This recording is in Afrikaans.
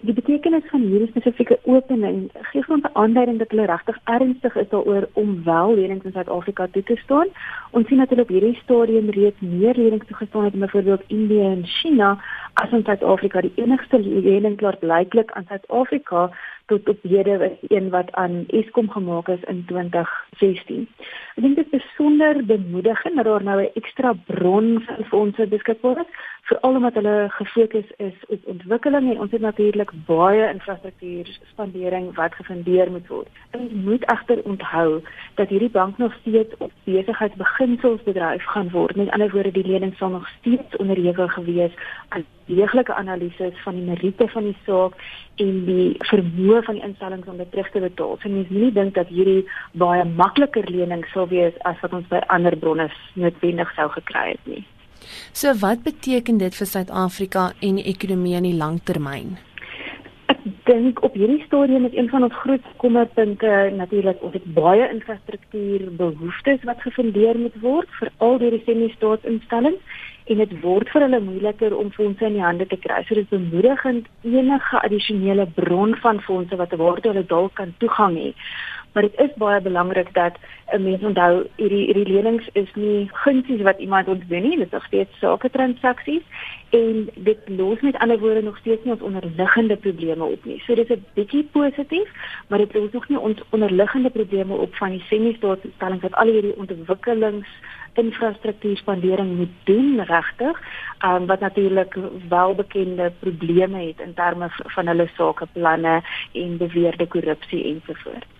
Die betekenis van hierdie spesifieke opening gee ons 'n aanduiding dat hulle regtig ernstig is daaroor om wel lenings in Suid-Afrika toe te staan. Ons sien dat hulle op hierdie stadium reeds meer lenings toegestaan het, byvoorbeeld Indië en China, as in Suid-Afrika. Die enigste lening klaar blyklik aan Suid-Afrika tot op hede een wat aan Eskom gemaak is in 2016. Ek dink dit is besonder bemoedigend dat daar nou 'n ekstra bron van fondse beskikbaar is, veral omdat hulle gefokus is op ontwikkeling en ons het natuurlik baie infrastruktuur spandering wat gefundeer moet word. Ons moet egter onthou dat hierdie bank nog steeds op besigheidsbeginsels bedryf gaan word. Met ander woorde, die lening sal nog steeds onderhewig gewees aan deeglike analises van die meriete van die saak en die vermoë van die instellings om dit terug te betaal. So mens nie dink dat hierdie baie makliker lening sal wees as wat ons by ander bronne noodwendig sou gekry het nie. So wat beteken dit vir Suid-Afrika en die ekonomie in die langtermyn? Ek dink op hierdie stadium is een van ons groot kommerpunte natuurlik ons het baie infrastruktuur behoeftes wat gefundeer moet word vir al die semi-staatsinstellings en dit word vir hulle moeiliker om fondse in die hande te kry. So dit is bemoedigend enige addisionele bron van fondse wat waartoe hulle dalk kan toegang hê. Maar dit is baie belangrik dat 'n mens onthou hierdie hierdie lenings is nie gunsies wat iemand ontwen nie, dit is nog steeds sake transaksies en dit los met ander woorde nog steeds nie ons onderliggende probleme op nie. So dit is 'n bietjie positief, maar dit los nog nie ons onderliggende probleme op van die semi-staatstellings wat al hierdie ontwikkelings infrastruktuurspandering moet doen regtig, um, wat natuurlik welbekende probleme het in terme van hulle sakeplanne en beweerde korrupsie ensovoorts.